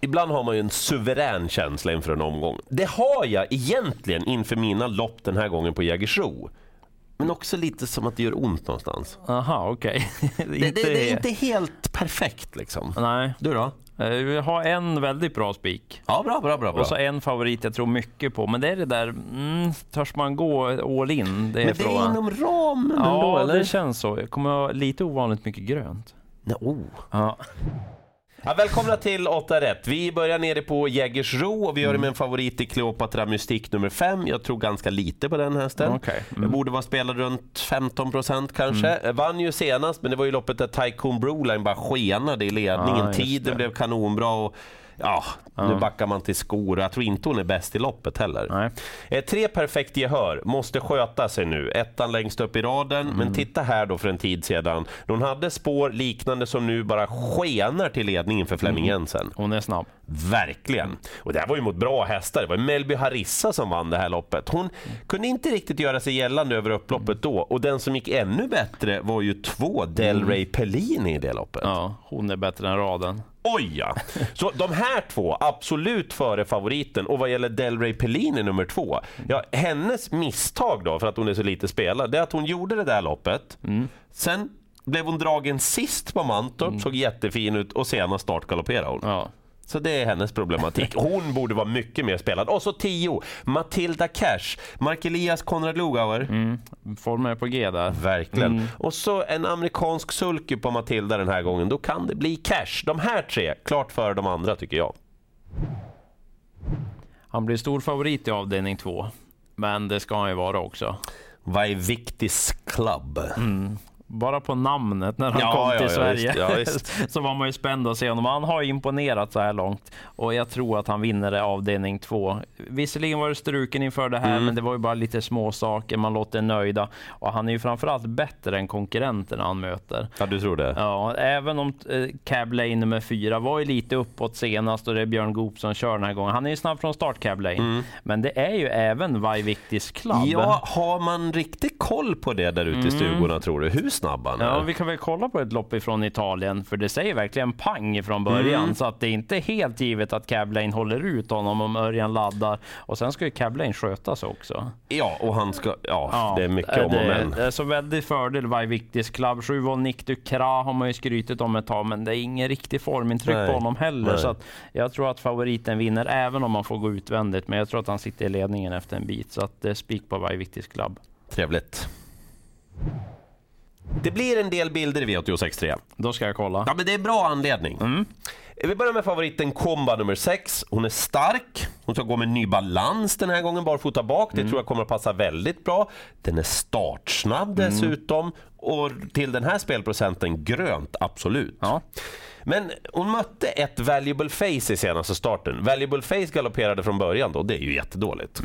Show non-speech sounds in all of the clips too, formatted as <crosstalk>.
Ibland har man ju en suverän känsla inför en omgång. Det har jag egentligen inför mina lopp den här gången på Jägersro. Men också lite som att det gör ont någonstans. Aha, okej. <laughs> Det, det, det är inte helt perfekt liksom. Nej. Du då? Eh, Vi har en väldigt bra spik. Ja, bra, bra, bra. bra. Och så en favorit jag tror mycket på. Men det är det där, mm, törs man gå all in? Det är Men det är inom ramen Ja, eller? det känns så. Jag kommer ha lite ovanligt mycket grönt. Nej, oh. Ja. Ja, välkomna till 8 rätt. Vi börjar nere på Jägersro och vi gör det med en favorit i Cleopatra Mystik nummer 5. Jag tror ganska lite på den hästen. Jag Mm. borde vara spelad runt 15 procent kanske. Vann ju senast, men det var ju loppet där Tycoon Broline bara skenade i ledningen. Just Tiden blev kanonbra och ja, nu backar man till skor. Jag tror inte hon är bäst i loppet heller. Eh, tre perfekt gehör, måste sköta sig nu. Ettan längst upp i raden, Mm. men titta här då för en tid sedan. Hon hade spår liknande som nu bara skenar till ledningen för Flemming Mm. Jensen. Hon är snabb. Verkligen. Och det här var ju mot bra hästar. Det var Melby Harissa som vann det här loppet. Hon kunde inte riktigt göra sig gällande över upploppet då. Och den som gick ännu bättre var ju två Delray Pellini i det loppet. Ja, hon är bättre än raden. Oj ja! Så de här två, absolut före favoriten. Och vad gäller Delray Pellini nummer två, ja, hennes misstag då, för att hon är så lite spelad, det är att hon gjorde det där loppet. Sen blev hon dragen sist på Mantorp, såg jättefin ut och senast startgalopperade hon. Ja. Så det är hennes problematik. <laughs> Hon borde vara mycket mer spelad. Och så 10, Matilda Cash. Mark Elias Konrad Lugauer. Formen är på G där. Verkligen. Och så en amerikansk sulky på Matilda den här gången. Då kan det bli cash. De här tre, klart före de andra tycker jag. Han blir stor favorit i avdelning två. Men det ska han ju vara också. Vaiviktis Club. Bara på namnet när han Ja, kom till ja, Sverige ja, visst. <laughs> så var man ju spänd att se honom. Han har imponerat så här långt och jag tror att han vinner det avdelning två. Visserligen var det struken inför det Mm. här, men det var ju bara lite små saker. Man låter nöjda och han är ju framförallt bättre än konkurrenterna han möter. Ja, du tror det? Ja, även om eh, Cab Lane nummer fyra var ju lite uppåt senast och det är Björn Goop som kör den här gången. Han är ju snabb från start Cab Lane, men det är ju även Vaiviktis Club. Mm. Ja, har man riktigt koll på det där ute i stugorna tror du? Hur snabb han är? Ja, vi kan väl kolla på ett lopp ifrån Italien, för det säger verkligen pang från början. Mm. Så att det är inte helt givet att Cab Lane håller ut honom om Örjan laddar. Och sen ska ju Cab Lane skötas också. Ja, och han ska... Ja, det är mycket om och men. det är så väldigt fördel Vaiviktis Club. 7 var Nick Ducra har man ju skrytit om ett tag, men det är ingen riktig formintryck Nej, på honom heller. nej. Så att jag tror att favoriten vinner, även om man får gå utvändigt. Men jag tror att han sitter i ledningen efter en bit. Så att det är spik på Vaiviktis Club. Trevligt. Det blir en del bilder i V86.3. Då ska jag kolla. Ja, men det är bra anledning. Mm. Vi börjar med favoriten Komba nummer 6. Hon är stark. Hon ska gå med ny balans den här gången, barfota bak. Mm. Det tror jag kommer att passa väldigt bra. Den är startsnabb Mm. dessutom. Och till den här spelprocenten grönt, absolut. Ja. Men hon mötte ett Valuable Face i senaste starten. Valuable Face galopperade från början då, det är ju jättedåligt.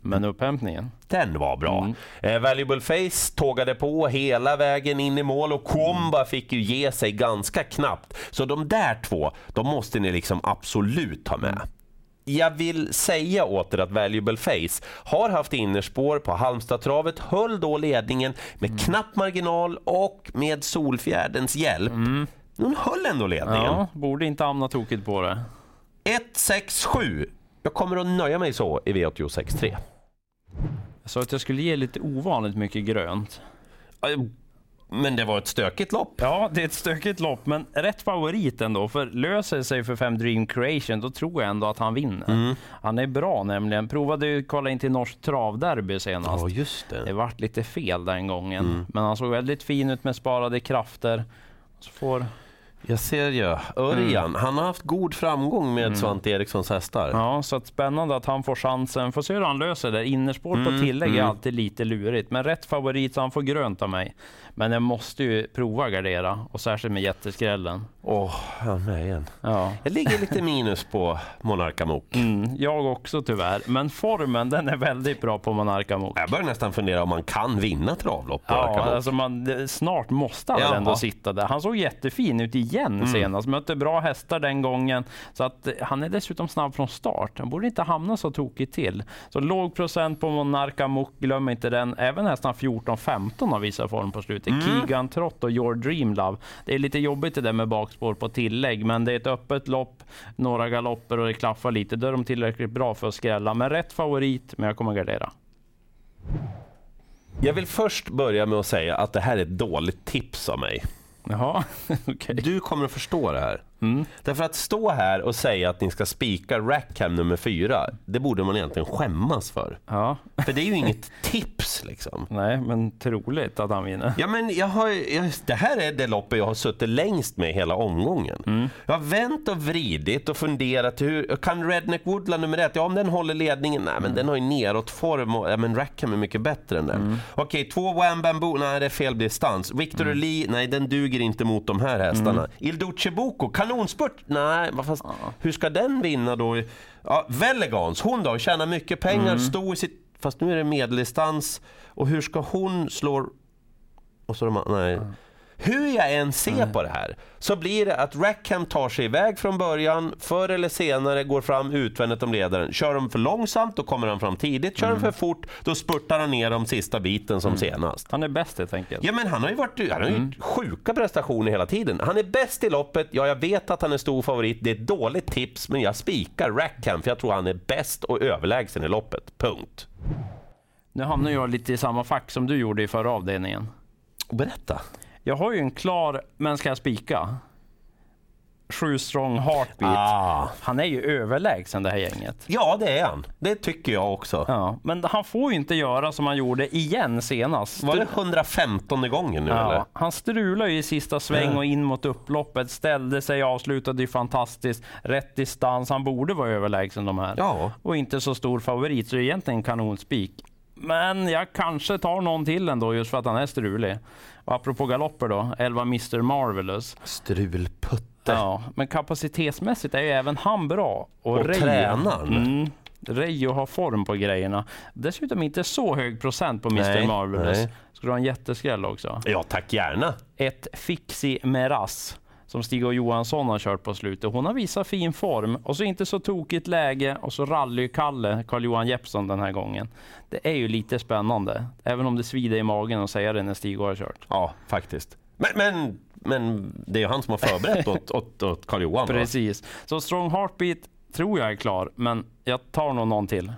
Men upphämtningen? Den var bra. Eh, Valuable Face tågade på hela vägen in i mål och Komba fick ju ge sig ganska knappt. Så de där två, de måste ni liksom absolut ha med. Jag vill säga åt er att Valuable Face har haft innerspår på Halmstadtravet, höll då ledningen med knapp marginal och med Solfjärdens hjälp. Hon höll ändå ledningen. Ja, borde inte hamna tokigt på det. 1, 6, 7. Jag kommer att nöja mig så i V86 3. Jag sa att jag skulle ge lite ovanligt mycket grönt. Men det var ett stökigt lopp. Ja, det är ett stökigt lopp, men rätt favorit ändå. För löser det sig för fem Dream Creation, då tror jag ändå att han vinner. Han är bra nämligen. Provade ju kolla in till Norsk Travderby senast. just Det vart lite fel den gången, men han såg väldigt fin ut med sparade krafter. Så får... Jag ser ju. Örjan, han har haft god framgång med Svante Erikssons hästar. Ja, så att spännande att han får chansen. Får se hur han löser det. Innerspår på tillägg är alltid lite lurigt, men rätt favorit så han får grönt av mig. Men jag måste ju prova gardera och särskilt med jätteskrällen. Åh, han är med igen. Ja. Jag ligger lite minus på Monarka Mok. Mm, jag också tyvärr, men formen den är väldigt bra på Monarka Mok. Jag börjar nästan fundera om man kan vinna travlopp på Ja, alltså man, snart måste han Jaha. ändå sitta där. Han såg jättefin ut igen Mm. senast. Mötte bra hästar den gången. Så att eh, han är dessutom snabb från start. Han borde inte hamna så tokigt till. Så låg procent på Monarca Mook, glöm inte den. Även nästan 14-15 har visat form på slutet. Mm. Keegan Trott och Your Dream Love. Det är lite jobbigt det där med bakspår på tillägg, men det är ett öppet lopp, några galopper och det klaffar lite. Då är de tillräckligt bra för att skrälla. Men rätt favorit, men jag kommer gardera. Jag vill först börja med att säga att det här är ett dåligt tips av mig. Jaha, <laughs> okej. Du kommer att förstå det här. Mm. Därför att stå här och säga att ni ska spika Rackham nummer fyra, det borde man egentligen skämmas för. Ja, För det är ju inget <laughs> tips liksom. nej, men troligt att han vinner. Ja, men jag har, jag, det här är det loppet jag har suttit längst med hela omgången. Mm. Jag har vänt och vridit och funderat. Hur, kan Redneck Woodland nummer ett, ja om den håller ledningen, nej Mm. men den har ju neråtform och ja, men Rackham är mycket bättre än den. Mm. Okej, två Wham Bamboo, nej det är fel distans. Victor Mm. Lee, nej den duger inte mot de här hästarna. Il Duce Boko, kanonspurt, nej fast, hur ska den vinna då? Ja, Velegans, hon då, tjänar mycket pengar, Mm. stod i sitt, fast nu är det medeldistans. Och hur ska hon slå och så de, nej. Hur jag än ser på det här så blir det att Rackham tar sig iväg från början, förr eller senare går fram utvändigt om ledaren. Kör de för långsamt, då kommer han fram tidigt. Kör de för fort, då spurtar han ner dem sista biten som senast. Han är bäst helt enkelt. Ja men han har ju varit han har gjort sjuka prestationer hela tiden. Han är bäst i loppet, ja jag vet att han är stor favorit, det är ett dåligt tips men jag spikar Rackham för jag tror han är bäst och överlägsen i loppet. Punkt. Nu hamnar jag lite i samma fack som du gjorde i förra avdelningen. Berätta. Jag har ju en klar, men ska jag spika? Sju strong heartbeat. Ah. Han är ju överlägsen det här gänget. Ja det är han, det tycker jag också. Ja, men han får ju inte göra som han gjorde igen senast. Var det 115 gången nu eller? Ja, han strulade ju i sista sväng och in mot upploppet, ställde sig, avslutade ju fantastiskt. Rätt distans, han borde vara överlägsen de här. Ja. Och inte så stor favorit, så det är egentligen en kanonspik. Men jag kanske tar någon till ändå, just för att han är strulig. Och apropå galopper då, 11 Mr Marvelous. Strulputte. Ja, men kapacitetsmässigt är ju även han bra. Och Reijo- tränaren. Mm, Reijo har form på grejerna. Dessutom inte så hög procent på Mr Nej, Marvelous. nej. Ska du ha en jätteskräll också? Ja tack gärna. Ett Fixi Meras som Stig och Johansson har kört på slutet. Hon har visat fin form och så inte så tokigt läge och så rally-Kalle, Carl-Johan Jeppsson den här gången. Det är ju lite spännande, även om det svider i magen att säga det när Stig har kört. Ja faktiskt. Men, men, men det är ju han som har förberett <laughs> åt, åt, åt Karl-Johan. va? Precis. Så Strong Heartbeat tror jag är klar, men jag tar nog någon till.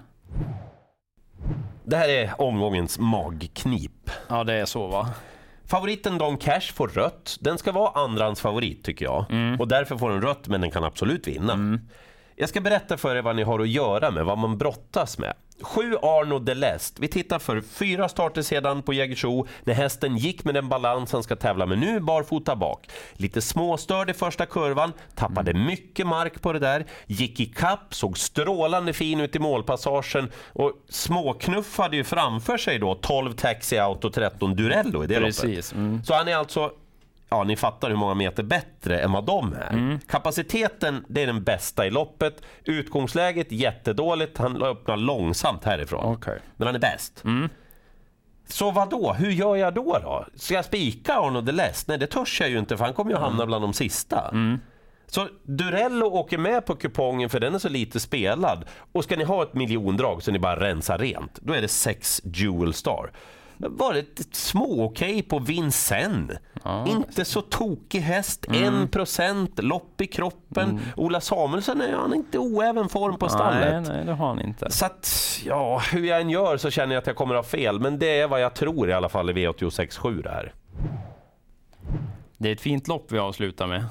Det här är omgångens magknip. Ja, det är så va? Favoriten Don Cash får rött. Den ska vara andrans favorit tycker jag. Och därför får den rött men den kan absolut vinna. Jag ska berätta för er vad ni har att göra med, vad man brottas med. Sju Arno Delest. Vi tittar för fyra starter sedan på Jägersro när hästen gick med den balans han ska tävla med nu, barfota bak. Lite småstörd i första kurvan, tappade mycket mark på det där, gick i kapp, såg strålande fin ut i målpassagen och småknuffade ju framför sig då 12 Taxi Auto 13 Durello i det loppet. Precis. Mm. Så han är alltså, ja ni fattar hur många meter bättre än vad de är. Mm. Kapaciteten, det är den bästa i loppet. Utgångsläget jättedåligt, han öppnar långsamt härifrån. Okej. Men han är bäst. Mm. Så vad då? Hur gör jag då? då? Ska jag spika Arno Delest? Nej det törs jag ju inte för han kommer ju Mm. hamna bland de sista. Så Durello åker med på kupongen för den är så lite spelad. Och ska ni ha ett miljondrag så ni bara rensar rent, då är det 6 Jewel Star. Var det ett små-okej på Vincennes? Inte så tokig häst, Mm. 1% lopp i kroppen. Ola Samuelsson är han inte oäven form på stallet. Nej, nej, det har han inte. Så att, ja, hur jag än gör så känner jag att jag kommer ha fel. Men det är vad jag tror i alla fall i V86.7 det här. Det är ett fint lopp vi avslutar med.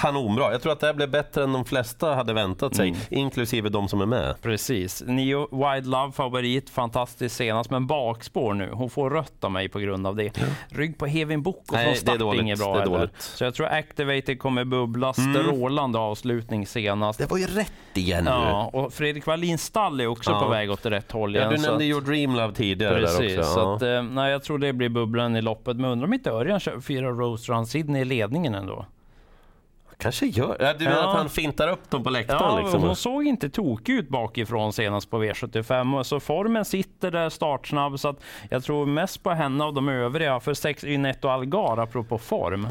Kanonbra. Jag tror att det här blev bättre än de flesta hade väntat sig. Inklusive de som är med. Precis. Nio Wide Love favorit, fantastiskt senast, men bakspår nu. Hon får rött av mig på grund av det. Rygg på Hevin Boko från det är start dåligt. inget bra Det är dåligt. Så jag tror Activated kommer bubbla. Strålande avslutning senast. Det var ju rätt igen Ja, och Fredrik Wallins stall är också Ja. på väg åt rätt håll Ja, igen. du så nämnde att- Your Dream Love tidigare Precis, där också. så Ja. att, eh, nej, jag tror det blir bubblan i loppet. Men undrar om inte Örjan kör fyra Rose Run Sydney i ledningen ändå? Kanske gör... Ja, du menar Ja. att han fintar upp dem på läktaren Ja, liksom? hon såg inte tokig ut bakifrån senast på V75. och Så formen sitter där startsnabb. Så att jag tror mest på henne av de övriga. För sex Ynetto Algar, apropå form.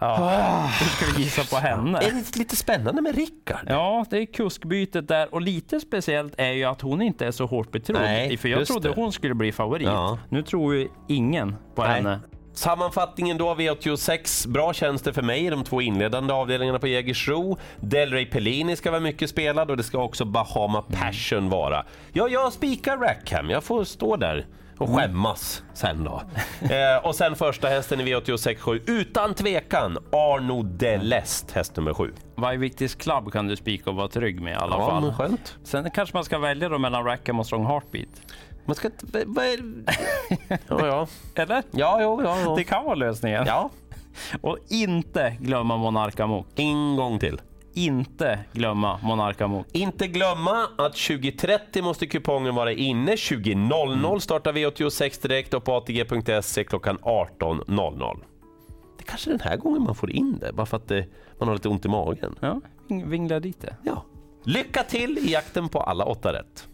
Ja. Du skulle gissa på henne. Är det lite spännande med Rickard? Ja, det är kuskbytet där och lite speciellt är ju att hon inte är så hårt betrodd. Nej, för jag trodde det. hon skulle bli favorit. Ja. Nu tror ju ingen på Nej. henne. Sammanfattningen då, V86. Bra tjänster för mig i de två inledande avdelningarna på Jägersro. Delray Pellini ska vara mycket spelad och det ska också Bahama Passion vara. Ja, jag spikar Rackham. Jag får stå där och skämmas sen då. <laughs> eh, och sen första hästen i V86 7, utan tvekan, Arno Delest, häst nummer 7. Vargviktis Club kan du spika och vara trygg med i alla Ja, fall. skönt. Sen kanske man ska välja då mellan Rackham och Strong Heartbeat. Man ska inte... vad- är <laughs> Ja, ja. Eller? Ja, jo, ja, ja. Det kan vara lösningen. Ja, Och inte glömma Monark Amok. en gång till. Inte glömma Monark Amok. Inte glömma att 20.30 måste kupongen vara inne. 20.00 startar V86 direkt och på ATG.se klockan 18.00. Det är kanske den här gången man får in det, bara för att det, man har lite ont i magen. Ja, vingla dit det. Ja. Lycka till i jakten på alla åtta rätt!